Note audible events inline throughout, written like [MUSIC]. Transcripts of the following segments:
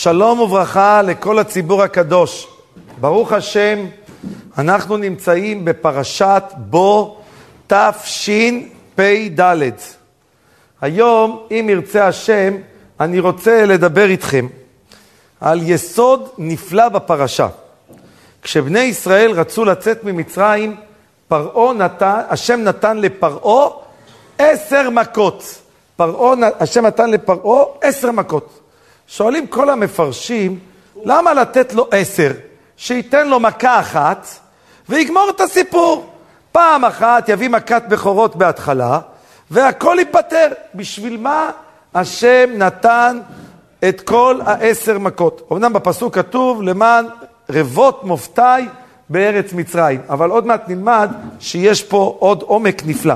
שלום וברכה לכל הציבור הקדוש. ברוך השם, אנחנו נמצאים בפרשת בו תשפ"ד. היום, אם ירצה השם, אני רוצה לדבר איתכם על יסוד נפלא בפרשה. כשבני ישראל רצו לצאת ממצרים, פרעה נתן, השם נתן לפרעה עשר מכות. פרעה, השם נתן לפרעה עשר מכות. שואלים כל המפרשים, למה לתת לו עשר? שייתן לו מכה אחת ויגמור את הסיפור. פעם אחת יביא מכת בכורות בהתחלה, והכל ייפתר. בשביל מה השם נתן את כל העשר מכות? אמנם בפסוק כתוב, למען רבות מופתי בארץ מצרים, אבל עוד מעט נלמד שיש פה עוד עומק נפלא.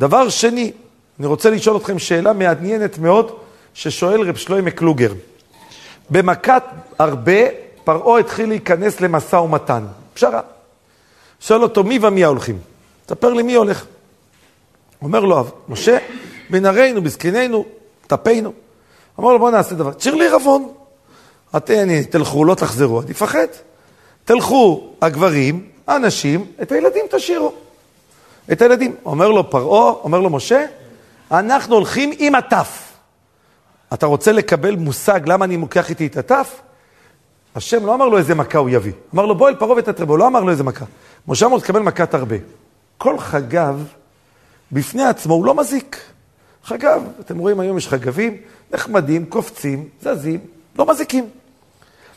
דבר שני, אני רוצה לשאול אתכם שאלה מעניינת מאוד, ששואל רב שלוימה קלוגר. במכת הרבה, פרעה התחיל להיכנס למשא ומתן. פשרה. שואל אותו, מי ומי ההולכים? תספר לי מי הולך. אומר לו, משה, בנערינו, בזקנינו, טפינו. אמר לו, בוא נעשה דבר. תשאיר לי ערבון. אתם תלכו, לא תחזרו, אני אפחד. תלכו הגברים, האנשים, את הילדים תשאירו. את הילדים. אומר לו פרעה, אומר לו משה, אנחנו הולכים עם הטף. אתה רוצה לקבל מושג למה אני מוקח איתי את הטף? השם לא אמר לו איזה מכה הוא יביא. אמר לו בוא אל פרעה ותתרבו, לא אמר לו איזה מכה. משה אמר תקבל מכת הרבה. כל חגב, בפני עצמו, הוא לא מזיק. חגב, אתם רואים היום יש חגבים, נחמדים, קופצים, זזים, לא מזיקים.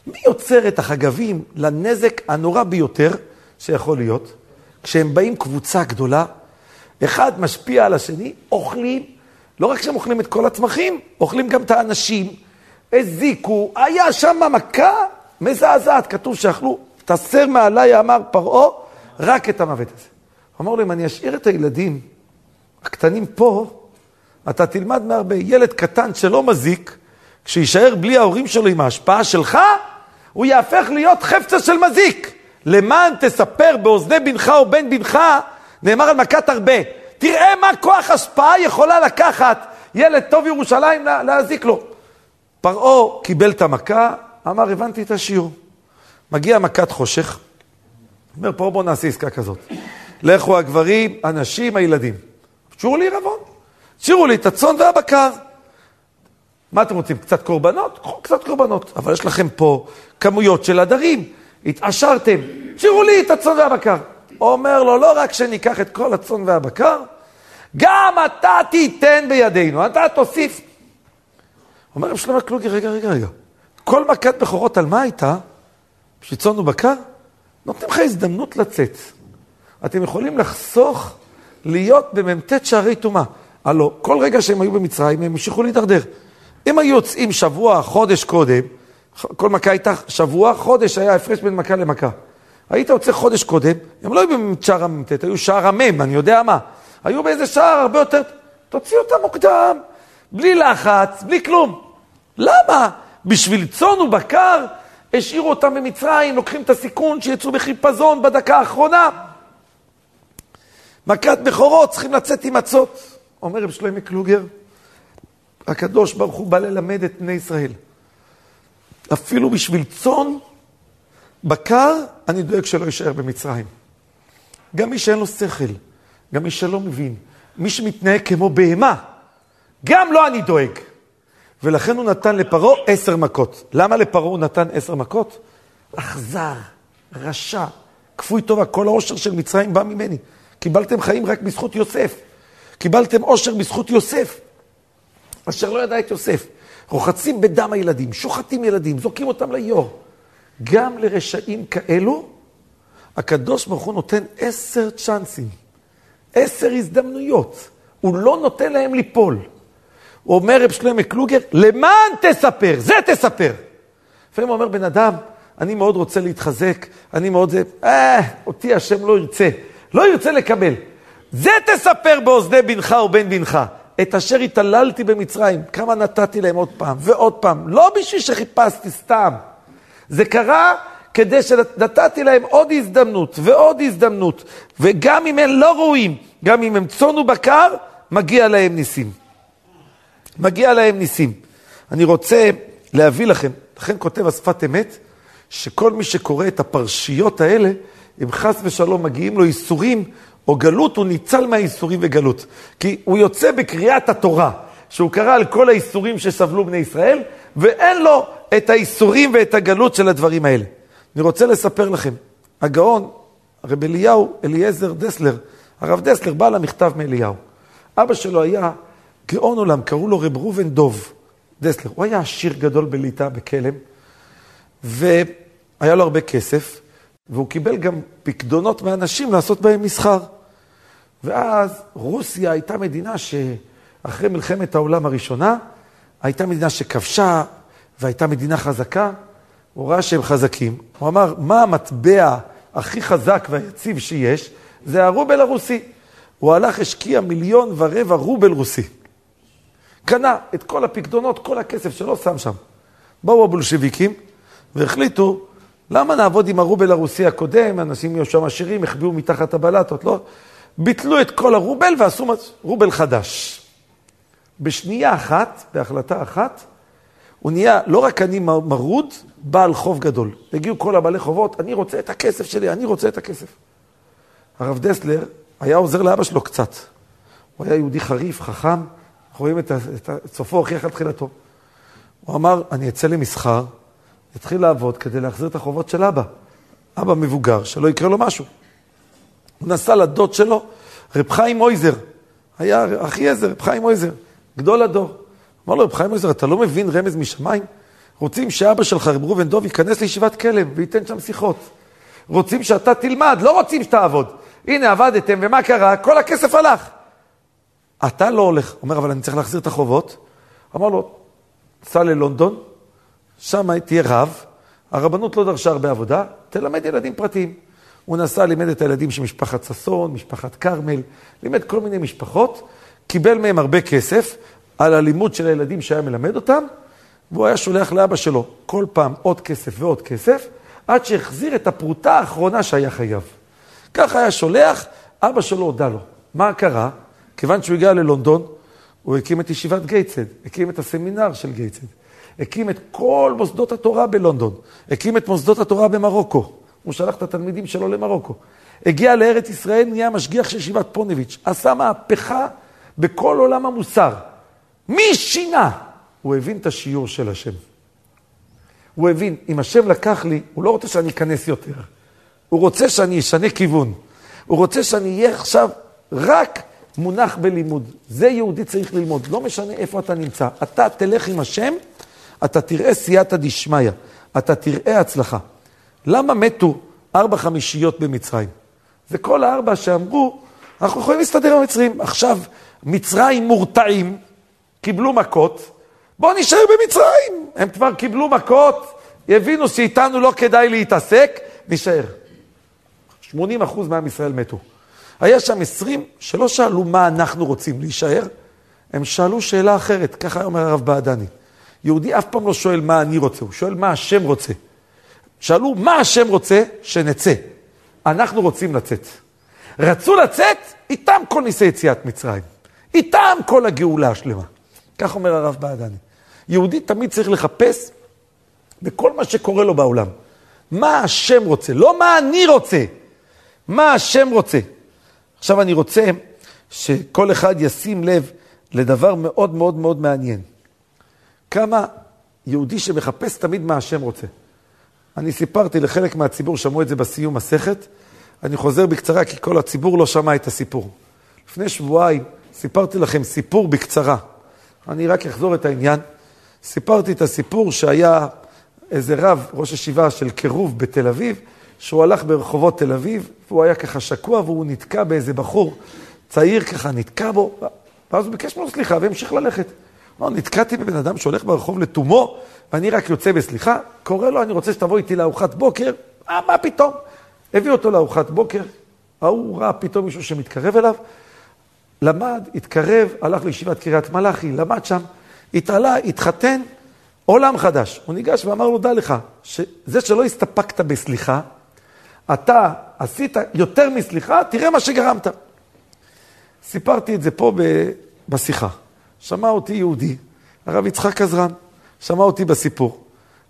מי יוצר את החגבים לנזק הנורא ביותר שיכול להיות? כשהם באים קבוצה גדולה, אחד משפיע על השני, אוכלים, לא רק שהם אוכלים את כל הצמחים, אוכלים גם את האנשים, הזיקו, היה שם מכה מזעזעת, כתוב שאכלו, תסר מעליי, אמר פרעה, רק את המוות הזה. אמר לו, אם אני אשאיר את הילדים הקטנים פה, אתה תלמד מהרבה. ילד קטן שלא מזיק, כשישאר בלי ההורים שלו עם ההשפעה שלך, הוא יהפך להיות חפצה של מזיק. למען תספר באוזני בנך או בן בנך, נאמר על מכת הרבה. תראה מה כוח השפעה יכולה לקחת ילד טוב ירושלים להזיק לו. פרעה קיבל את המכה, אמר, הבנתי את השיעור. מגיע מכת חושך, אומר, פרעה בוא נעשה עסקה כזאת. לכו הגברים, הנשים, הילדים. תשאירו לי עירבון. תשאירו לי את הצאן והבקר. מה אתם רוצים, קצת קורבנות? קחו קצת קורבנות. אבל יש לכם פה כמויות של עדרים. התעשרתם, תשאירו לי את הצאן והבקר. אומר לו, לא רק שניקח את כל הצאן והבקר, גם אתה תיתן בידינו, אתה תוסיף. אומר רב שלמה קלוגי, רגע, רגע, רגע. כל מכת בכורות על מה הייתה? בשביל צאן ובקר? נותנים לך הזדמנות לצאת. אתם יכולים לחסוך להיות במ"ט שערי טומאה. הלו, כל רגע שהם היו במצרים, הם המשיכו להידרדר. אם היו יוצאים שבוע, חודש קודם, כל מכה הייתה שבוע, חודש היה הפרש בין מכה למכה. היית יוצא חודש קודם, הם לא היו בשער המ"ט, היו שער המ"ם, אני יודע מה. היו באיזה שער הרבה יותר... תוציא אותם מוקדם, בלי לחץ, בלי כלום. למה? בשביל צאן ובקר השאירו אותם במצרים, לוקחים את הסיכון שיצאו בחיפזון בדקה האחרונה. מכת בכורות, צריכים לצאת עם מצות. אומר רב שלמה קלוגר, הקדוש ברוך הוא בא ללמד את בני ישראל. אפילו בשביל צאן, בקר, אני דואג שלא יישאר במצרים. גם מי שאין לו שכל, גם מי שלא מבין, מי שמתנהג כמו בהמה, גם לו אני דואג. ולכן הוא נתן לפרעה עשר מכות. למה לפרעה הוא נתן עשר מכות? אכזר, רשע, כפוי טובה, כל העושר של מצרים בא ממני. קיבלתם חיים רק בזכות יוסף. קיבלתם עושר בזכות יוסף, אשר לא ידע את יוסף. רוחצים בדם הילדים, שוחטים ילדים, זורקים אותם ליאור. גם לרשעים כאלו, הקדוש ברוך הוא נותן עשר צ'אנסים, עשר הזדמנויות. הוא לא נותן להם ליפול. הוא אומר רב שלמה קלוגר, למען תספר, זה תספר. לפעמים אומר בן אדם, אני מאוד רוצה להתחזק, אני מאוד זה, אה, אותי השם לא ירצה, לא ירצה לקבל. זה תספר באוזני בנך ובן בנך. את אשר התעללתי במצרים, כמה נתתי להם עוד פעם ועוד פעם, לא בשביל שחיפשתי סתם. זה קרה כדי שנתתי להם עוד הזדמנות ועוד הזדמנות, וגם אם הם לא ראויים, גם אם הם צאן ובקר, מגיע להם ניסים. מגיע להם ניסים. אני רוצה להביא לכם. לכן כותב השפת אמת, שכל מי שקורא את הפרשיות האלה, אם חס ושלום מגיעים לו איסורים או גלות, הוא ניצל מהאיסורים וגלות. כי הוא יוצא בקריאת התורה, שהוא קרא על כל האיסורים שסבלו בני ישראל, ואין לו את האיסורים ואת הגלות של הדברים האלה. אני רוצה לספר לכם, הגאון, הרב אליהו, אליעזר דסלר, הרב דסלר בא למכתב מאליהו. אבא שלו היה גאון עולם, קראו לו רב ראובן דוב דסלר. הוא היה עשיר גדול בליטא, בכלם, והיה לו הרבה כסף, והוא קיבל גם פקדונות מאנשים לעשות בהם מסחר. ואז רוסיה הייתה מדינה שאחרי מלחמת העולם הראשונה, הייתה מדינה שכבשה והייתה מדינה חזקה. הוא ראה שהם חזקים. הוא אמר, מה המטבע הכי חזק והיציב שיש? זה הרובל הרוסי. הוא הלך, השקיע מיליון ורבע רובל רוסי. קנה את כל הפקדונות, כל הכסף שלו שם שם. באו הבולשביקים והחליטו, למה נעבוד עם הרובל הרוסי הקודם? אנשים היו שם עשירים, החביאו מתחת הבלטות, לא? ביטלו את כל הרובל ועשו רובל חדש. בשנייה אחת, בהחלטה אחת, הוא נהיה לא רק אני מרוד, בעל חוב גדול. הגיעו כל הבעלי חובות, אני רוצה את הכסף שלי, אני רוצה את הכסף. הרב דסלר היה עוזר לאבא שלו קצת. הוא היה יהודי חריף, חכם, אנחנו רואים את, את סופו הוכיח על תחילתו. הוא אמר, אני אצא למסחר, אתחיל לעבוד כדי להחזיר את החובות של אבא. אבא מבוגר, שלא יקרה לו משהו. הוא נסע לדוד שלו, רב חיים מויזר, היה אחי עזר, רב חיים מויזר, גדול הדור. אמר לו, רב חיים מויזר, אתה לא מבין רמז משמיים? רוצים שאבא שלך, רב ראובן דוב, ייכנס לישיבת כלם וייתן שם שיחות. רוצים שאתה תלמד, לא רוצים שתעבוד. הנה, עבדתם, ומה קרה? כל הכסף הלך. אתה לא הולך. אומר, אבל אני צריך להחזיר את החובות. אמר לו, סע ללונדון, שם תהיה רב, הרבנות לא דרשה הרבה עבודה, תלמד ילדים פרטיים. הוא נסע, לימד את הילדים של משפחת ששון, משפחת כרמל, לימד כל מיני משפחות, קיבל מהם הרבה כסף על הלימוד של הילדים שהיה מלמד אותם, והוא היה שולח לאבא שלו כל פעם עוד כסף ועוד כסף, עד שהחזיר את הפרוטה האחרונה שהיה חייב. ככה היה שולח, אבא שלו הודה לו. מה קרה? כיוון שהוא הגיע ללונדון, הוא הקים את ישיבת גייטסד, הקים את הסמינר של גייטסד, הקים את כל מוסדות התורה בלונדון, הקים את מוסדות התורה במרוקו. הוא שלח את התלמידים שלו למרוקו. הגיע לארץ ישראל, נהיה משגיח של ישיבת פוניביץ', עשה מהפכה בכל עולם המוסר. מי שינה? הוא הבין את השיעור של השם. הוא הבין, אם השם לקח לי, הוא לא רוצה שאני אכנס יותר. הוא רוצה שאני אשנה כיוון. הוא רוצה שאני אהיה עכשיו רק מונח בלימוד. זה יהודי צריך ללמוד, לא משנה איפה אתה נמצא. אתה תלך עם השם, אתה תראה סייעתא דשמיא, אתה תראה הצלחה. למה מתו ארבע חמישיות במצרים? זה כל הארבע שאמרו, אנחנו יכולים להסתדר עם המצרים. עכשיו, מצרים מורתעים, קיבלו מכות, בואו נשאר במצרים. הם כבר קיבלו מכות, הבינו שאיתנו לא כדאי להתעסק, נשאר. 80 אחוז מעם ישראל מתו. היה שם 20 שלא שאלו מה אנחנו רוצים להישאר, הם שאלו שאלה אחרת, ככה אומר הרב בעדני. יהודי אף פעם לא שואל מה אני רוצה, הוא שואל מה השם רוצה. שאלו מה השם רוצה, שנצא. אנחנו רוצים לצאת. רצו לצאת, איתם כל ניסי יציאת מצרים. איתם כל הגאולה השלמה. כך אומר הרב בעדני. יהודי תמיד צריך לחפש בכל מה שקורה לו בעולם. מה השם רוצה, לא מה אני רוצה. מה השם רוצה. עכשיו אני רוצה שכל אחד ישים לב לדבר מאוד מאוד מאוד מעניין. כמה יהודי שמחפש תמיד מה השם רוצה. אני סיפרתי לחלק מהציבור, שמעו את זה בסיום מסכת, אני חוזר בקצרה כי כל הציבור לא שמע את הסיפור. לפני שבועיים סיפרתי לכם סיפור בקצרה. אני רק אחזור את העניין. סיפרתי את הסיפור שהיה איזה רב, ראש ישיבה של קירוב בתל אביב, שהוא הלך ברחובות תל אביב, והוא היה ככה שקוע והוא נתקע באיזה בחור צעיר ככה, נתקע בו, ואז הוא ביקש ממנו סליחה והמשיך ללכת. אמר, נתקעתי בבן אדם שהולך ברחוב לתומו, ואני רק יוצא בסליחה, קורא לו, אני רוצה שתבוא איתי לארוחת בוקר, מה פתאום? הביא אותו לארוחת בוקר, ההוא ראה פתאום מישהו שמתקרב אליו, למד, התקרב, הלך לישיבת קריית מלאכי, למד שם, התעלה, התחתן, עולם חדש. הוא ניגש ואמר לו, דע לך, שזה שלא הסתפקת בסליחה, אתה עשית יותר מסליחה, תראה מה שגרמת. סיפרתי את זה פה בשיחה. שמע אותי יהודי, הרב יצחק עזרן, שמע אותי בסיפור.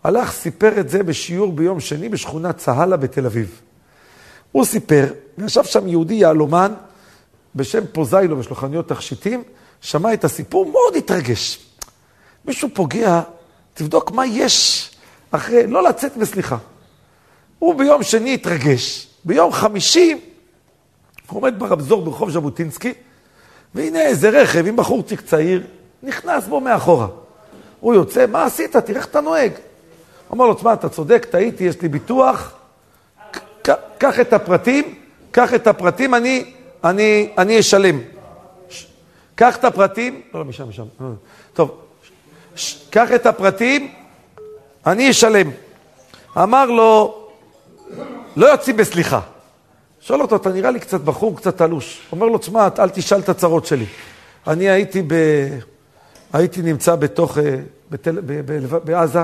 הלך, סיפר את זה בשיעור ביום שני בשכונת צהלה בתל אביב. הוא סיפר, וישב שם יהודי יהלומן בשם פוזיילו, יש לו חנויות תכשיטים, שמע את הסיפור, מאוד התרגש. מישהו פוגע, תבדוק מה יש אחרי, לא לצאת בסליחה. הוא ביום שני התרגש, ביום חמישי הוא עומד ברמזור ברחוב ז'בוטינסקי, והנה איזה רכב עם בחורצ'יק צעיר, נכנס בו מאחורה. הוא יוצא, מה עשית? תראה איך אתה נוהג. אומר לו, תשמע, אתה צודק, טעיתי, יש לי ביטוח, קח את הפרטים, קח את הפרטים, אני, אני, אני אשלם. קח את הפרטים, לא, לא, משם, משם. אה, טוב, קח את הפרטים, אני אשלם. אמר לו, לא יוצאים בסליחה. שואל אותו, אתה נראה לי קצת בחור, קצת תלוש. אומר לו, תשמע, אל תשאל את הצרות שלי. אני הייתי, ב... הייתי נמצא בתוך, אה, בתל... ב... ב... בעזה,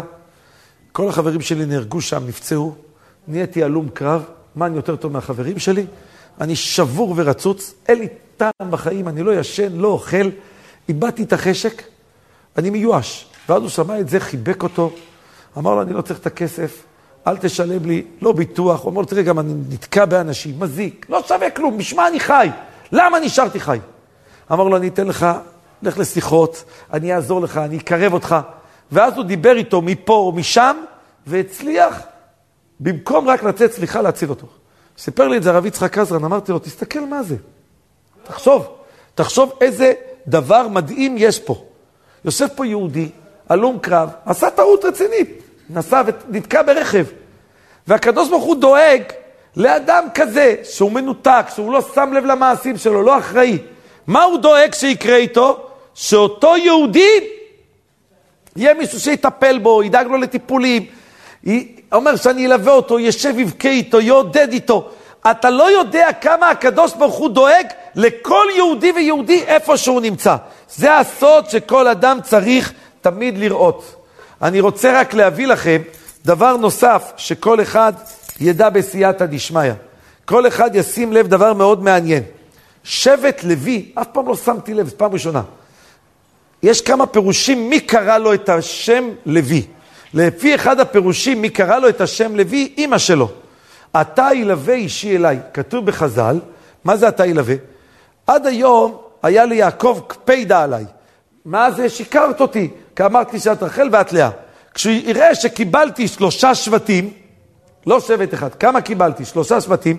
כל החברים שלי נהרגו שם, נפצעו, נהייתי הלום קרב, מה אני יותר טוב מהחברים שלי? אני שבור ורצוץ, אין לי טעם בחיים, אני לא ישן, לא אוכל, איבדתי את החשק, אני מיואש. ואז הוא שמע את זה, חיבק אותו, אמר לו, אני לא צריך את הכסף, אל תשלם לי, לא ביטוח. הוא אומר לו, תראה, גם אני נתקע באנשים, מזיק, לא שווה כלום, בשמה אני חי? למה נשארתי חי? אמר לו, אני אתן לך, לך לשיחות, אני אעזור לך, אני אקרב אותך. ואז הוא דיבר איתו מפה או משם, והצליח, במקום רק לצאת סליחה, להציל אותו. סיפר לי את זה הרב יצחק עזרן, אמרתי לו, תסתכל מה זה. תחשוב, תחשוב איזה דבר מדהים יש פה. יושב פה יהודי, הלום קרב, עשה טעות רצינית, נסע ונתקע ברכב. והקדוש ברוך הוא דואג לאדם כזה, שהוא מנותק, שהוא לא שם לב למעשים שלו, לא אחראי. מה הוא דואג שיקרה איתו? שאותו יהודי, יהיה מישהו שיטפל בו, ידאג לו לטיפולים, אומר שאני אלווה אותו, ישב יבכה איתו, יעודד איתו. אתה לא יודע כמה הקדוש ברוך הוא דואג לכל יהודי ויהודי איפה שהוא נמצא. זה הסוד שכל אדם צריך תמיד לראות. אני רוצה רק להביא לכם דבר נוסף שכל אחד ידע בסייעתא דשמיא. כל אחד ישים לב דבר מאוד מעניין. שבט לוי, אף פעם לא שמתי לב, זו פעם ראשונה. יש כמה פירושים מי קרא לו את השם לוי. לפי אחד הפירושים, מי קרא לו את השם לוי? אימא שלו. אתה ילווה אישי אליי. כתוב בחז"ל, מה זה אתה ילווה? עד היום היה ליעקב קפידה עליי. מה זה? שיקרת אותי, כי אמרת לי שאת רחל ואת לאה. כשהוא יראה שקיבלתי שלושה שבטים, לא שבט אחד, כמה קיבלתי? שלושה שבטים,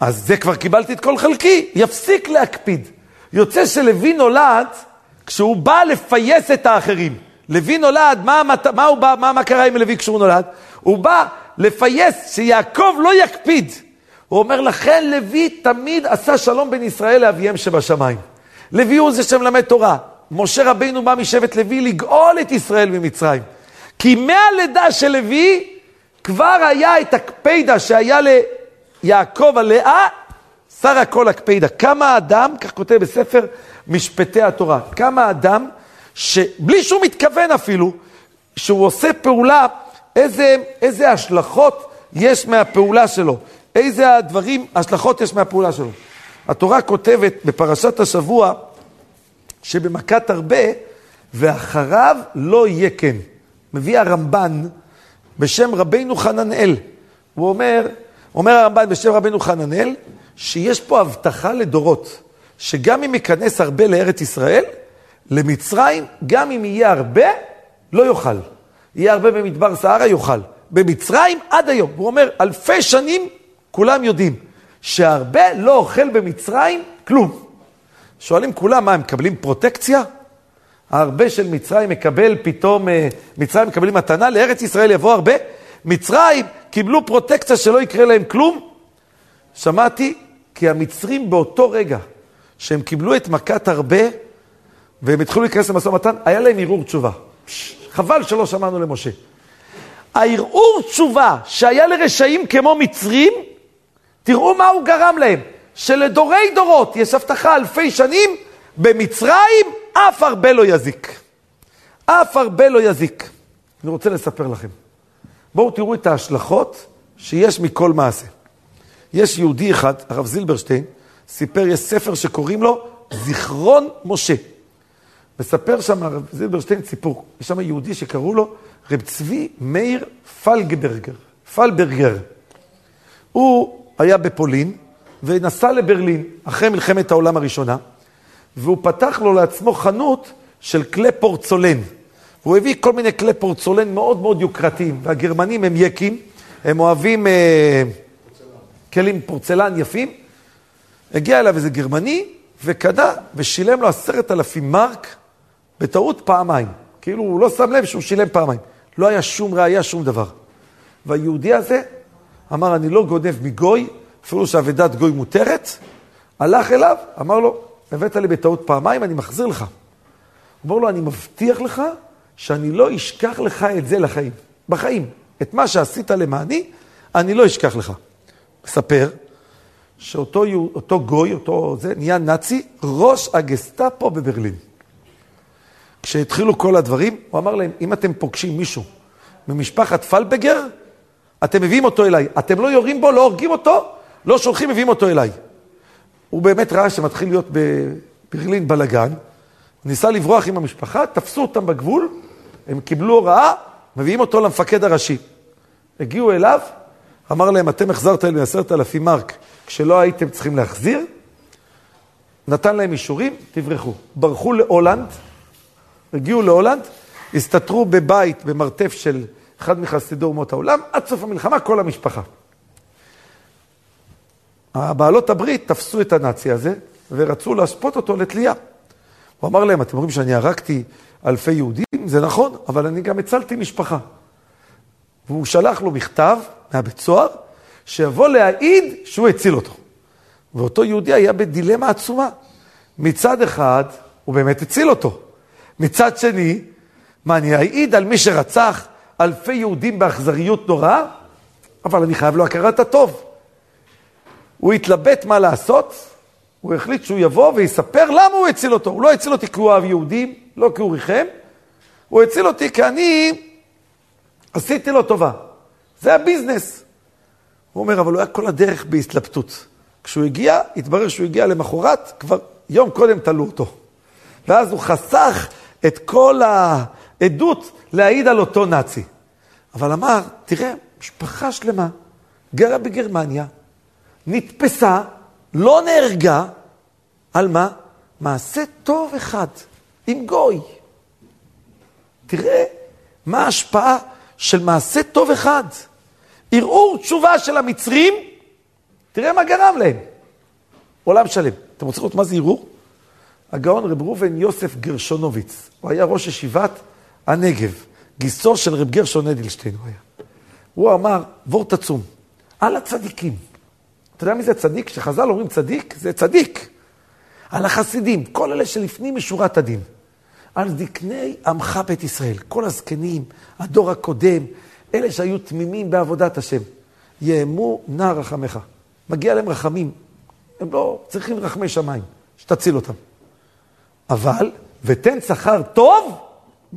אז זה כבר קיבלתי את כל חלקי, יפסיק להקפיד. יוצא שלוי נולד כשהוא בא לפייס את האחרים. לוי נולד, מה, מה, הוא בא, מה, מה קרה עם לוי כשהוא נולד? הוא בא לפייס שיעקב לא יקפיד. הוא אומר, לכן לוי תמיד עשה שלום בין ישראל לאביהם שבשמיים. לוי הוא זה שמלמד תורה. משה רבינו בא משבט לוי לגאול את ישראל ממצרים. כי מהלידה של לוי כבר היה את הקפידה שהיה ליעקב הלאה, שר הכל הקפידה. כמה אדם, כך כותב בספר משפטי התורה, כמה אדם שבלי שהוא מתכוון אפילו, שהוא עושה פעולה, איזה, איזה השלכות יש מהפעולה שלו, איזה הדברים, השלכות יש מהפעולה שלו. התורה כותבת בפרשת השבוע שבמכת הרבה, ואחריו לא יהיה כן. מביא הרמב"ן בשם רבינו חננאל. הוא אומר, אומר הרמב"ן בשם רבינו חננאל, שיש פה הבטחה לדורות, שגם אם ייכנס הרבה לארץ ישראל, למצרים, גם אם יהיה הרבה, לא יאכל. יהיה הרבה במדבר סהרה, יאכל. במצרים עד היום. הוא אומר, אלפי שנים כולם יודעים שהרבה לא אוכל במצרים כלום. שואלים כולם, מה, הם מקבלים פרוטקציה? הרבה של מצרים מקבל פתאום, אה, מצרים מקבלים מתנה, לארץ ישראל יבוא הרבה. מצרים קיבלו פרוטקציה שלא יקרה להם כלום. שמעתי כי המצרים באותו רגע שהם קיבלו את מכת הרבה, והם התחילו להיכנס למשא ומתן, היה להם ערעור תשובה. חבל שלא שמענו למשה. הערעור תשובה שהיה לרשעים כמו מצרים, תראו מה הוא גרם להם. שלדורי דורות יש הבטחה אלפי שנים, במצרים אף הרבה לא יזיק. אף הרבה לא יזיק. אני רוצה לספר לכם. בואו תראו את ההשלכות שיש מכל מעשה. יש יהודי אחד, הרב זילברשטיין, סיפר, יש ספר שקוראים לו זיכרון משה. מספר שם הרב זילברשטיין סיפור. יש שם יהודי שקראו לו רב צבי מאיר פלגברגר. פלברגר. הוא היה בפולין ונסע לברלין אחרי מלחמת העולם הראשונה, והוא פתח לו לעצמו חנות של כלי פורצולן. הוא הביא כל מיני כלי פורצולן מאוד מאוד יוקרתיים, והגרמנים הם יקים, הם אוהבים אה, כלים פורצלן יפים. הגיע אליו איזה גרמני וקנה ושילם לו עשרת אלפים מרק בטעות פעמיים. כאילו הוא לא שם לב שהוא שילם פעמיים. לא היה שום ראייה, שום דבר. והיהודי הזה אמר, אני לא גונב מגוי, אפילו שאבדת גוי מותרת. הלך אליו, אמר לו, הבאת לי בטעות פעמיים, אני מחזיר לך. אמר לו, אני מבטיח לך שאני לא אשכח לך את זה לחיים. בחיים. את מה שעשית למעני, אני לא אשכח לך. מספר שאותו גוי, אותו זה, נהיה נאצי, ראש הגסטאפו בברלין. כשהתחילו כל הדברים, הוא אמר להם, אם אתם פוגשים מישהו ממשפחת פלבגר, אתם מביאים אותו אליי. אתם לא יורים בו, לא הורגים אותו, לא שולחים, מביאים אותו אליי. הוא באמת ראה שמתחיל להיות בברלין בלאגן, ניסה לברוח עם המשפחה, תפסו אותם בגבול, הם קיבלו הוראה, מביאים אותו למפקד הראשי. הגיעו אליו, אמר להם, אתם החזרתם לי עשרת אלפים מרק כשלא הייתם צריכים להחזיר, נתן להם אישורים, תברחו. ברחו להולנד, הגיעו להולנד, הסתתרו בבית, במרתף של אחד מחסידי אומות העולם, עד סוף המלחמה כל המשפחה. הבעלות הברית תפסו את הנאצי הזה ורצו להשפוט אותו לתלייה. הוא אמר להם, אתם אומרים שאני הרגתי אלפי יהודים? זה נכון, אבל אני גם הצלתי משפחה. והוא שלח לו מכתב מהבית סוהר, שיבוא להעיד שהוא הציל אותו. ואותו יהודי היה בדילמה עצומה. מצד אחד, הוא באמת הציל אותו. מצד שני, מה, אני אעיד על מי שרצח אלפי יהודים באכזריות נוראה? אבל אני חייב לו הכרת הטוב. הוא התלבט מה לעשות, הוא החליט שהוא יבוא ויספר למה הוא הציל אותו. הוא לא הציל אותי כי הוא אוהב יהודים, לא כי הוא ריחם, הוא הציל אותי כי אני עשיתי לו טובה. זה הביזנס. הוא אומר, אבל הוא היה כל הדרך בהתלבטות. כשהוא הגיע, התברר שהוא הגיע למחרת, כבר יום קודם תלו אותו. ואז הוא חסך את כל העדות להעיד על אותו נאצי. אבל אמר, תראה, משפחה שלמה גרה בגרמניה, נתפסה, לא נהרגה, על מה? מעשה טוב אחד, עם גוי. תראה מה ההשפעה של מעשה טוב אחד. ערעור תשובה של המצרים, תראה מה גרם להם. עולם שלם. אתם רוצים לראות מה זה ערעור? הגאון רב ראובן יוסף גרשונוביץ, הוא היה ראש ישיבת הנגב, גיסו של רב גרשון אדלשטיין הוא היה. הוא אמר, וורט עצום, על הצדיקים. אתה יודע מי זה צדיק? כשחז"ל אומרים צדיק, זה צדיק. על החסידים, כל אלה שלפנים משורת הדין. על זקני עמך בית ישראל, כל הזקנים, הדור הקודם, אלה שהיו תמימים בעבודת השם. יאמו נא רחמך. מגיע להם רחמים. הם לא צריכים רחמי שמיים, שתציל אותם. אבל, ותן שכר טוב,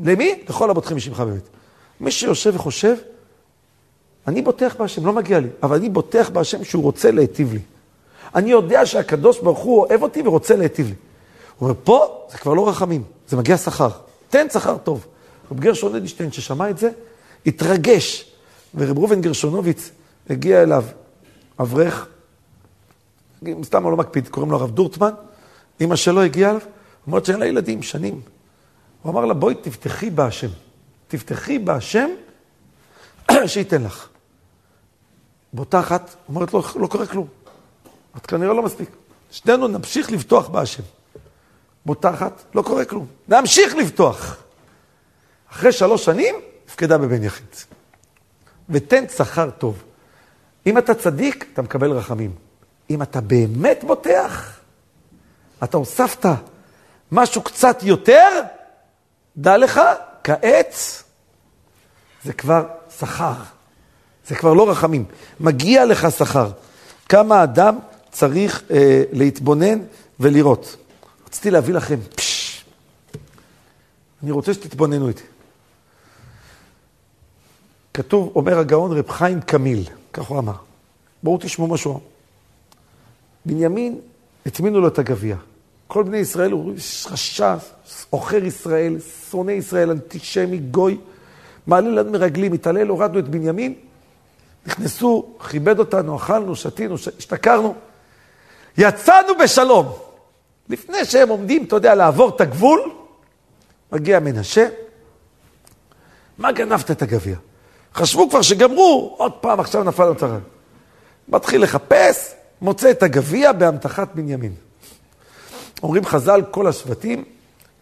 למי? לכל הבוטחים משמך באמת. מי שיושב וחושב, אני בוטח בהשם, לא מגיע לי, אבל אני בוטח בהשם שהוא רוצה להיטיב לי. אני יודע שהקדוש ברוך הוא אוהב אותי ורוצה להיטיב לי. הוא אומר, פה זה כבר לא רחמים, זה מגיע שכר. תן שכר טוב. רב גרשון אדלשטיין, ששמע את זה, התרגש. ורב ראובן גרשונוביץ הגיע אליו, אברך, סתם הוא לא מקפיד, קוראים לו הרב דורטמן, אמא שלו הגיעה אליו, אומרת שאין לה ילדים, שנים. הוא אמר לה, בואי תבטחי בהשם. תבטחי בהשם [CLEARS THROAT] שייתן לך. באותה אחת אומרת לו, לא, לא קורה כלום. את כנראה לא מספיק. שנינו נמשיך לבטוח בהשם. באותה אחת, לא קורה כלום. נמשיך לבטוח. אחרי שלוש שנים, הפקדה בבן יחיד. ותן שכר טוב. אם אתה צדיק, אתה מקבל רחמים. אם אתה באמת בוטח, אתה הוספת משהו קצת יותר, דע לך, כעת זה כבר שכר. זה כבר לא רחמים. מגיע לך שכר. כמה אדם צריך אה, להתבונן ולראות. רציתי להביא לכם, פשש, אני רוצה שתתבוננו איתי. כתוב, אומר הגאון רב חיים קמיל, כך הוא אמר. בואו תשמעו משהו. בנימין, הטמינו לו את הגביע. כל בני ישראל הוא רשע, עוכר ישראל, שונא ישראל, אנטישמי, גוי, מעליל עד מרגלים, מתעלל, הורדנו את בנימין, נכנסו, כיבד אותנו, אכלנו, שתינו, השתכרנו. יצאנו בשלום. לפני שהם עומדים, אתה יודע, לעבור את הגבול, מגיע מנשה, מה גנבת את הגביע? חשבו כבר שגמרו, עוד פעם עכשיו נפל צרה. מתחיל לחפש, מוצא את הגביע באמתחת בנימין. אומרים חז"ל, כל השבטים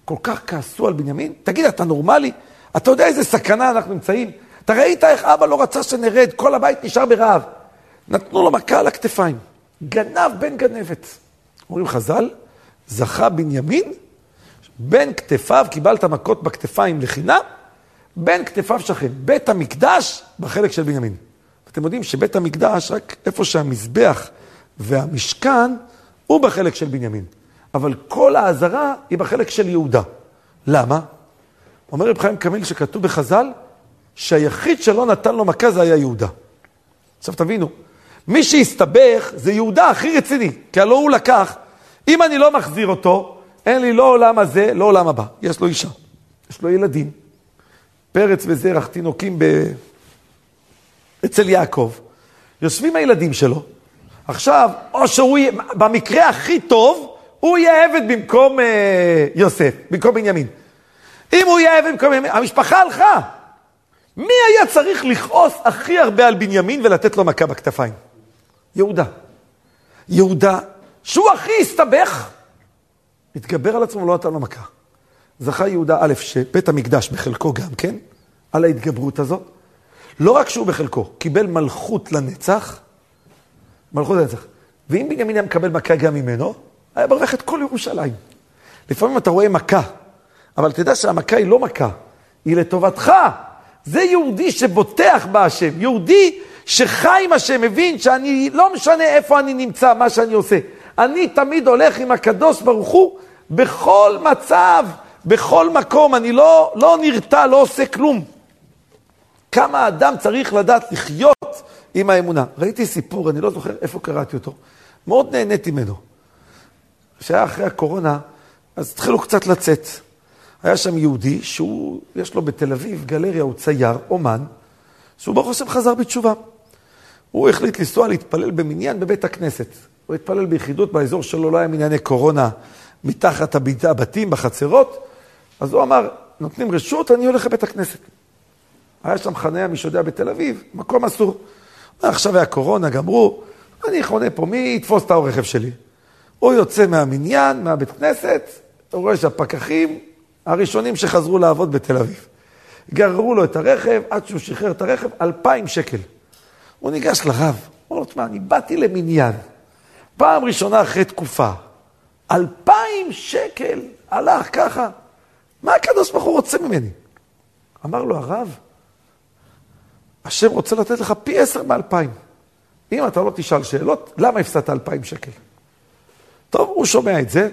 כל כך כעסו על בנימין. תגיד, אתה נורמלי? אתה יודע איזה סכנה אנחנו נמצאים? אתה ראית איך אבא לא רצה שנרד, כל הבית נשאר ברעב. נתנו לו מכה על הכתפיים. גנב בן גנבת. אומרים חז"ל, זכה בנימין, בין כתפיו, קיבלת מכות בכתפיים לחינם, בין כתפיו שכן. בית המקדש בחלק של בנימין. אתם יודעים שבית המקדש, רק איפה שהמזבח והמשכן, הוא בחלק של בנימין. אבל כל האזהרה היא בחלק של יהודה. למה? אומר רב חיים קמיל שכתוב בחז"ל, שהיחיד שלא נתן לו מכה זה היה יהודה. עכשיו תבינו, מי שהסתבך זה יהודה הכי רציני, כי הלא הוא לקח, אם אני לא מחזיר אותו, אין לי לא עולם הזה, לא עולם הבא. יש לו אישה, יש לו ילדים, פרץ וזרח, תינוקים ב... אצל יעקב. יושבים הילדים שלו, עכשיו, או שהוא במקרה הכי טוב, הוא יהיה עבד במקום אה, יוסף, במקום בנימין. אם הוא יהיה עבד במקום בנימין, המשפחה הלכה. מי היה צריך לכעוס הכי הרבה על בנימין ולתת לו מכה בכתפיים? יהודה. יהודה, שהוא הכי הסתבך, התגבר על עצמו ולא נתן לו מכה. זכה יהודה א', שבית המקדש בחלקו גם כן, על ההתגברות הזאת. לא רק שהוא בחלקו, קיבל מלכות לנצח, מלכות לנצח. ואם בנימין היה מקבל מכה גם ממנו, היה ברך את כל ירושלים. לפעמים אתה רואה מכה, אבל תדע שהמכה היא לא מכה, היא לטובתך. זה יהודי שבוטח בהשם, יהודי שחי עם השם, מבין שאני, לא משנה איפה אני נמצא, מה שאני עושה. אני תמיד הולך עם הקדוש ברוך הוא בכל מצב, בכל מקום, אני לא, לא נרתע, לא עושה כלום. כמה אדם צריך לדעת לחיות עם האמונה. ראיתי סיפור, אני לא זוכר איפה קראתי אותו, מאוד נהניתי ממנו. שהיה אחרי הקורונה, אז התחילו קצת לצאת. היה שם יהודי שהוא, יש לו בתל אביב גלריה, הוא צייר, אומן, שהוא ברוך השם חזר בתשובה. הוא החליט לנסוע להתפלל במניין בבית הכנסת. הוא התפלל ביחידות באזור שלו, לא היה מנייני קורונה מתחת הבתים, בחצרות. אז הוא אמר, נותנים רשות, אני הולך לבית הכנסת. היה שם חניה, מי שיודע, בתל אביב, מקום אסור. עכשיו היה קורונה, גמרו, אני חונה פה, מי יתפוס את הרכב שלי? הוא יוצא מהמניין, מהבית כנסת, הוא רואה שהפקחים הראשונים שחזרו לעבוד בתל אביב. גררו לו את הרכב, עד שהוא שחרר את הרכב, אלפיים שקל. הוא ניגש לרב, הוא אומר לו, תשמע, אני באתי למניין, פעם ראשונה אחרי תקופה, אלפיים שקל, הלך ככה, מה הקדוש ברוך הוא רוצה ממני? אמר לו הרב, השם רוצה לתת לך פי עשר מאלפיים. אם אתה לא תשאל שאלות, למה הפסדת אלפיים שקל? טוב, הוא שומע את זה,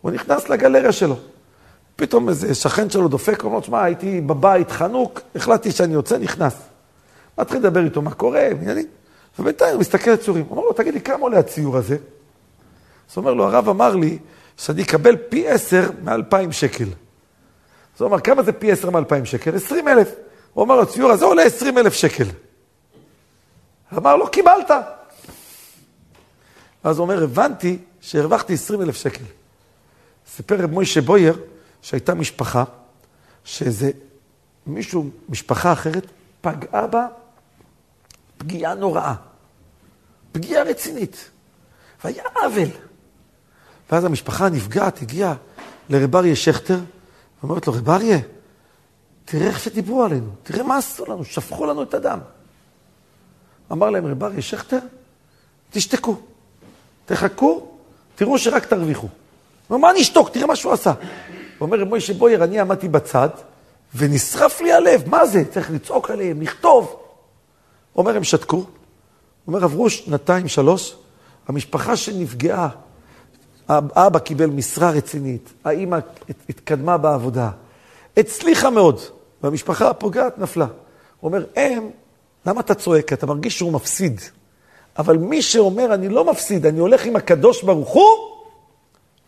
הוא נכנס לגלריה שלו. פתאום איזה שכן שלו דופק, אומר לו, שמע, הייתי בבית חנוק, החלטתי שאני יוצא, נכנס. מתחיל לדבר איתו, מה קורה, עניינים. ובינתיים הוא מסתכל על ציורים. הוא אומר לו, תגיד לי, כמה עולה הציור הזה? אז הוא אומר לו, הרב אמר לי שאני אקבל פי עשר מאלפיים שקל. אז הוא אמר, כמה זה פי עשר מאלפיים שקל? עשרים אלף. הוא אמר הציור הזה עולה עשרים אלף שקל. אמר לו, קיבלת. אז הוא אומר, הבנתי שהרווחתי עשרים אלף שקל. סיפר רב מוישה בויר שהייתה משפחה, שאיזה מישהו, משפחה אחרת, פגעה בה פגיעה נוראה. פגיעה רצינית. והיה עוול. ואז המשפחה הנפגעת הגיעה לרב אריה שכטר, ואומרת לו, רב אריה, תראה איך שדיברו עלינו, תראה מה עשו לנו, שפכו לנו את הדם. אמר להם רב אריה שכטר, תשתקו, תחכו, תראו שרק תרוויחו. הוא אמר, מה נשתוק? תראה מה שהוא עשה. הוא אומר, רב מוישה בויר, אני עמדתי בצד, ונשרף לי הלב, מה זה? צריך לצעוק עליהם, לכתוב. אומר, הם שתקו. אומר, עברו שנתיים, שלוש, המשפחה שנפגעה, האבא קיבל משרה רצינית, האימא התקדמה בעבודה, הצליחה מאוד, והמשפחה הפוגעת נפלה. הוא אומר, הם, למה אתה צועק? אתה מרגיש שהוא מפסיד. אבל מי שאומר, אני לא מפסיד, אני הולך עם הקדוש ברוך הוא,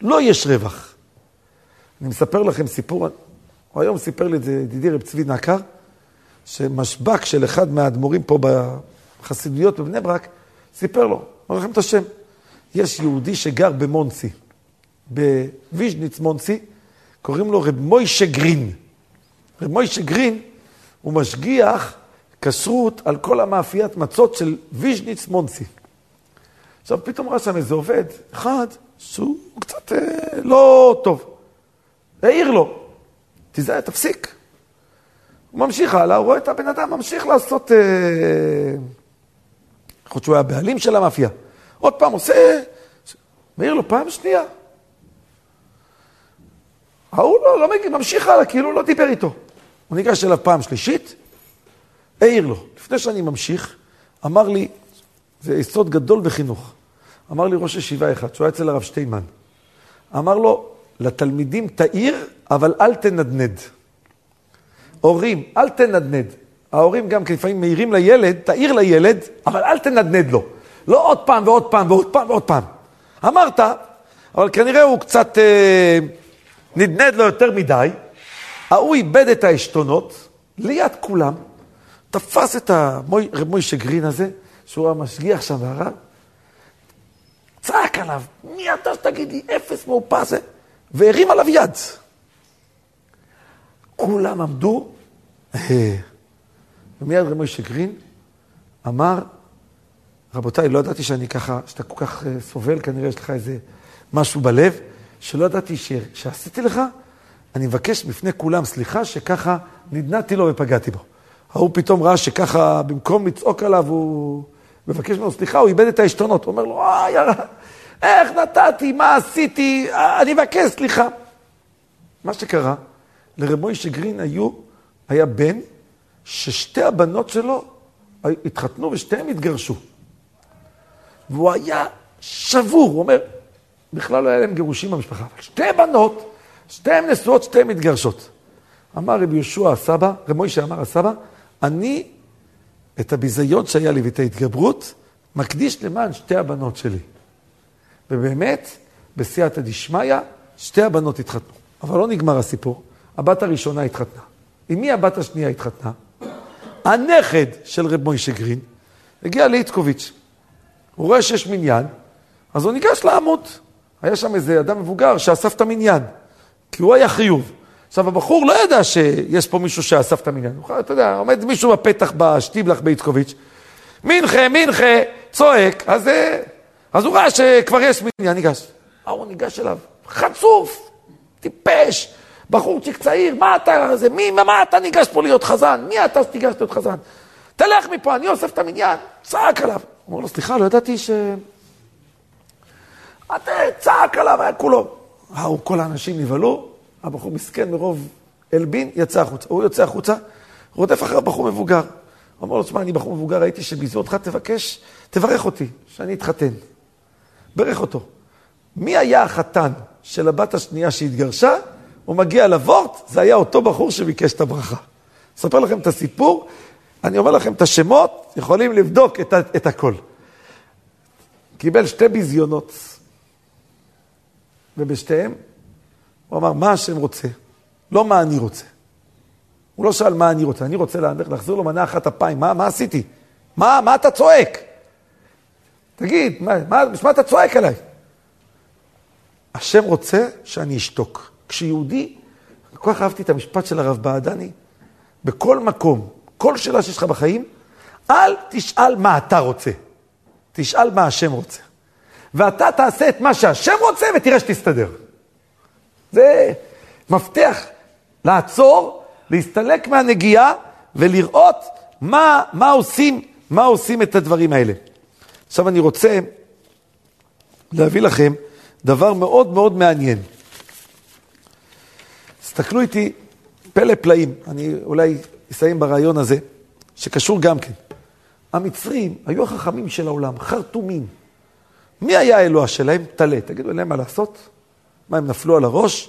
לא יש רווח. אני מספר לכם סיפור, הוא היום סיפר לי את זה ידידי רב צבי נקר, שמשבק של אחד מהאדמו"רים פה בחסידויות בבני ברק, סיפר לו, אומר לכם את השם, יש יהודי שגר במונסי, בוויז'ניץ מונסי, קוראים לו רב מוישה גרין. רב מוישה גרין הוא משגיח כשרות על כל המאפיית מצות של ויז'ניץ מונסי. עכשיו פתאום ראה שם איזה עובד, אחד, שהוא קצת אה, לא טוב. העיר לו, תיזהר, תפסיק. הוא ממשיך הלאה, הוא רואה את הבן אדם ממשיך לעשות... אה, יכול להיות שהוא היה הבעלים של המאפייה. עוד פעם עושה, מעיר לו פעם שנייה. ההוא לא, לא מגיע, ממשיך הלאה, כאילו לא דיבר איתו. הוא ניגש אליו פעם שלישית, העיר לו. לפני שאני ממשיך, אמר לי, זה יסוד גדול בחינוך, אמר לי ראש ישיבה אחד, שהוא היה אצל הרב שטיינמן, אמר לו, לתלמידים תעיר, אבל אל תנדנד. הורים, אל תנדנד. ההורים גם לפעמים מעירים לילד, תעיר לילד, אבל אל תנדנד לו. לא עוד פעם ועוד פעם ועוד פעם ועוד פעם. אמרת, אבל כנראה הוא קצת אה, נדנד לו יותר מדי, ההוא איבד את העשתונות, ליד כולם, תפס את רב מוישה גרין הזה, שהוא המשגיח שם והרב, צעק עליו, מי אתה שתגיד לי, אפס מאופס, והרים עליו יד. כולם עמדו, ומיד רב מוישה גרין אמר, רבותיי, לא ידעתי שאני ככה, שאתה כל כך אה, סובל, כנראה יש לך איזה משהו בלב, שלא ידעתי ש... שעשיתי לך, אני מבקש בפני כולם סליחה שככה נדנדתי לו ופגעתי בו. ההוא פתאום ראה שככה, במקום לצעוק עליו, הוא מבקש ממנו סליחה, הוא איבד את העשתונות. הוא אומר לו, אה, יאללה, איך נתתי, מה עשיתי, אני מבקש סליחה. מה שקרה, לרב מוישה גרין היו, היה בן ששתי הבנות שלו התחתנו ושתיהם התגרשו. והוא היה שבור, הוא אומר, בכלל לא היה להם גירושים במשפחה, אבל שתי בנות, שתיהן נשואות, שתיהן מתגרשות. אמר רבי יהושע הסבא, רב מוישה אמר הסבא, אני את הביזיון שהיה לי ואת ההתגברות, מקדיש למען שתי הבנות שלי. ובאמת, בסייעתא דשמיא, שתי הבנות התחתנו. אבל לא נגמר הסיפור. הבת הראשונה התחתנה. עם מי הבת השנייה התחתנה? הנכד של רב מוישה גרין הגיע לאיטקוביץ'. הוא רואה שיש מניין, אז הוא ניגש לעמוד. היה שם איזה אדם מבוגר שאסף את המניין, כי הוא היה חיוב. עכשיו, הבחור לא ידע שיש פה מישהו שאסף את המניין. אתה יודע, עומד מישהו בפתח בשטיבלח באיטקוביץ', מנחה, מנחה, צועק, אז, אה, אז הוא ראה שכבר יש מניין, ניגש. ההוא ניגש אליו, חצוף, טיפש, בחורצ'יק צעיר, מה אתה, זה, מי, מה אתה ניגש פה להיות חזן? מי אתה שתיגש להיות חזן? תלך מפה, אני אוסף את המניין. צעק עליו. הוא אומר לו, סליחה, לא ידעתי ש... אתה צעק עליו, היה כולו. ההוא, כל האנשים נבהלו, הבחור מסכן מרוב אלבין, יצא החוצה. הוא יוצא החוצה, רודף אחרי בחור מבוגר. הוא אומר לו, תשמע, אני בחור מבוגר, ראיתי שביזו אותך, תבקש, תברך אותי, שאני אתחתן. ברך אותו. מי היה החתן של הבת השנייה שהתגרשה? הוא מגיע לוורט, זה היה אותו בחור שביקש את הברכה. אספר לכם את הסיפור, אני אומר לכם את השמות, יכולים לבדוק את, את הכל. קיבל שתי ביזיונות, ובשתיהם הוא אמר, מה השם רוצה? לא מה אני רוצה. הוא לא שאל מה אני רוצה, אני רוצה להחזיר לו מנה אחת אפיים, מה, מה עשיתי? מה, מה אתה צועק? תגיד, מה, מה, מה אתה צועק עליי? השם רוצה שאני אשתוק. כשיהודי, כל כך אהבתי את המשפט של הרב בעדני, בכל מקום, כל שאלה שיש לך בחיים, אל תשאל מה אתה רוצה, תשאל מה השם רוצה. ואתה תעשה את מה שהשם רוצה ותראה שתסתדר. זה מפתח לעצור, להסתלק מהנגיעה ולראות מה, מה, עושים, מה עושים את הדברים האלה. עכשיו אני רוצה להביא לכם דבר מאוד מאוד מעניין. תסתכלו איתי, פלא פלאים, אני אולי אסיים ברעיון הזה, שקשור גם כן. המצרים היו החכמים של העולם, חרטומים. מי היה האלוה שלהם? טלה. תגידו, אין להם מה לעשות? מה, הם נפלו על הראש?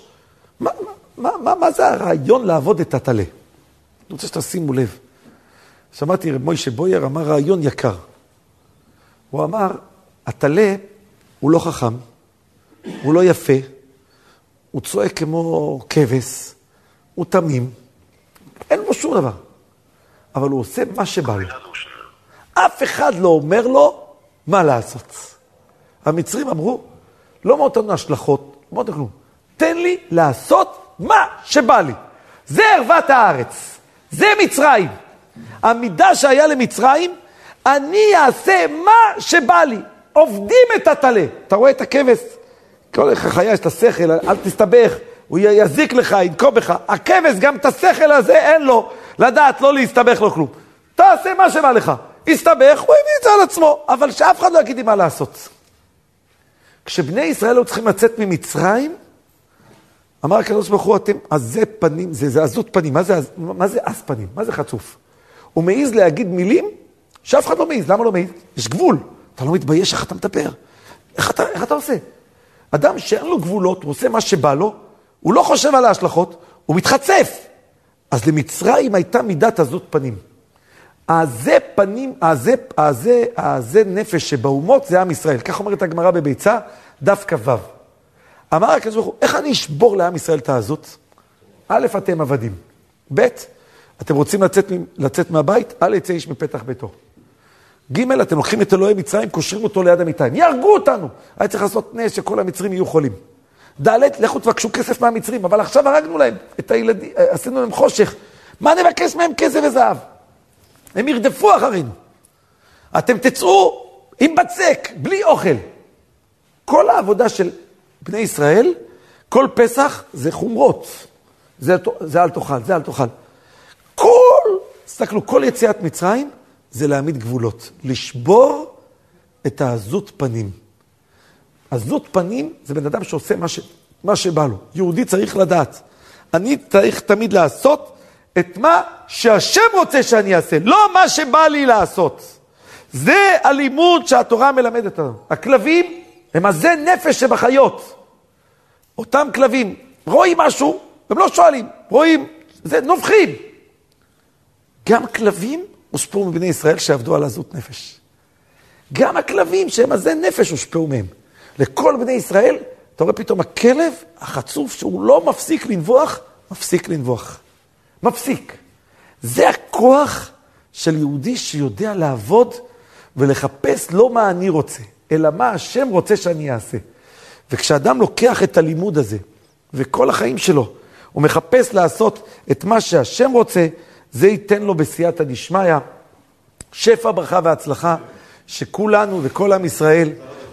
מה, מה, מה, מה זה הרעיון לעבוד את הטלה? אני רוצה שתשימו לב. שמעתי רב מוישה בויר אמר רעיון יקר. הוא אמר, הטלה הוא לא חכם, הוא לא יפה, הוא צועק כמו כבש, הוא תמים, אין בו שום דבר. אבל הוא עושה מה שבא לו. אף אחד לא אומר לו מה לעשות. המצרים אמרו, לא מאוד אותנו השלכות, לא מאוד כלום. תן לי לעשות מה שבא לי. זה ערוות הארץ, זה מצרים. המידה שהיה למצרים, אני אעשה מה שבא לי. עובדים את הטלה. אתה רואה את הכבש? כל חיה יש את השכל, אל תסתבך, הוא יזיק לך, ינקום בך. הכבש, גם את השכל הזה אין לו, לדעת לא להסתבך לו כלום. תעשה מה שבא לך. הסתבך, הוא הביא את זה על עצמו, אבל שאף אחד לא יגיד לי מה לעשות. כשבני ישראל היו צריכים לצאת ממצרים, אמר הקדוש ברוך הוא, אתם עזי פנים, זה, זה עזות פנים, מה זה, מה זה עז פנים? מה זה חצוף? הוא מעז להגיד מילים שאף אחד לא מעז, למה לא מעז? יש גבול. אתה לא מתבייש איך אתה מדבר. איך אתה, איך אתה עושה? אדם שאין לו גבולות, הוא עושה מה שבא לו, הוא לא חושב על ההשלכות, הוא מתחצף. אז למצרים הייתה מידת עזות פנים. העזי פנים, העזי, העזי, העזי נפש שבאומות זה עם ישראל. כך אומרת הגמרא בביצה, דף כ"ו. אמר הקדוש ברוך הוא, איך אני אשבור לעם ישראל את העזות? א', אתם עבדים. ב', אתם רוצים לצאת, לצאת מהבית? אל יצא איש מפתח ביתו. ג', אתם לוקחים את אלוהי מצרים, קושרים אותו ליד המיטיים. יהרגו אותנו! היה צריך לעשות נס שכל המצרים יהיו חולים. ד', לכו תבקשו כסף מהמצרים, אבל עכשיו הרגנו להם את הילדים, עשינו להם חושך. מה נבקש מהם כסף וזהב? הם ירדפו אחרינו. אתם תצאו עם בצק, בלי אוכל. כל העבודה של בני ישראל, כל פסח זה חומרות. זה, זה אל תאכל, זה אל תאכל. כל, תסתכלו, כל יציאת מצרים זה להעמיד גבולות. לשבור את העזות פנים. עזות פנים זה בן אדם שעושה מה, ש, מה שבא לו. יהודי צריך לדעת. אני צריך תמיד לעשות את מה שהשם רוצה שאני אעשה, לא מה שבא לי לעשות. זה הלימוד שהתורה מלמדת לנו. הכלבים הם עזי נפש שבחיות. אותם כלבים רואים משהו, הם לא שואלים, רואים, זה נובחים. גם כלבים הושפעו מבני ישראל שעבדו על עזות נפש. גם הכלבים שהם עזי נפש הושפעו מהם. לכל בני ישראל, אתה רואה פתאום הכלב החצוף שהוא לא מפסיק לנבוח, מפסיק לנבוח. מפסיק. זה הכוח של יהודי שיודע לעבוד ולחפש לא מה אני רוצה, אלא מה השם רוצה שאני אעשה. וכשאדם לוקח את הלימוד הזה, וכל החיים שלו, הוא מחפש לעשות את מה שהשם רוצה, זה ייתן לו בסייעתא דשמיא, שפע ברכה והצלחה, שכולנו וכל עם ישראל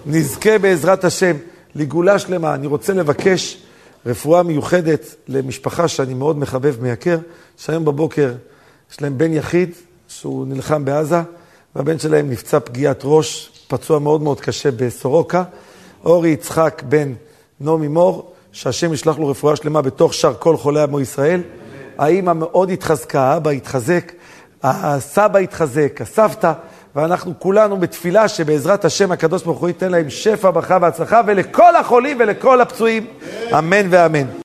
נזכה בעזרת השם לגאולה שלמה. אני רוצה לבקש רפואה מיוחדת למשפחה שאני מאוד מחבב, מייקר, שהיום בבוקר יש להם בן יחיד שהוא נלחם בעזה, והבן שלהם נפצע פגיעת ראש, פצוע מאוד מאוד קשה בסורוקה. אורי יצחק בן נעמי מור, שהשם ישלח לו רפואה שלמה בתוך שאר כל חולי עמו ישראל. האימא מאוד התחזקה, האבא התחזק, הסבא התחזק, הסבתא, ואנחנו כולנו בתפילה שבעזרת השם הקדוש ברוך הוא ייתן להם שפע, ברכה והצלחה, ולכל החולים ולכל הפצועים, אמן ואמן.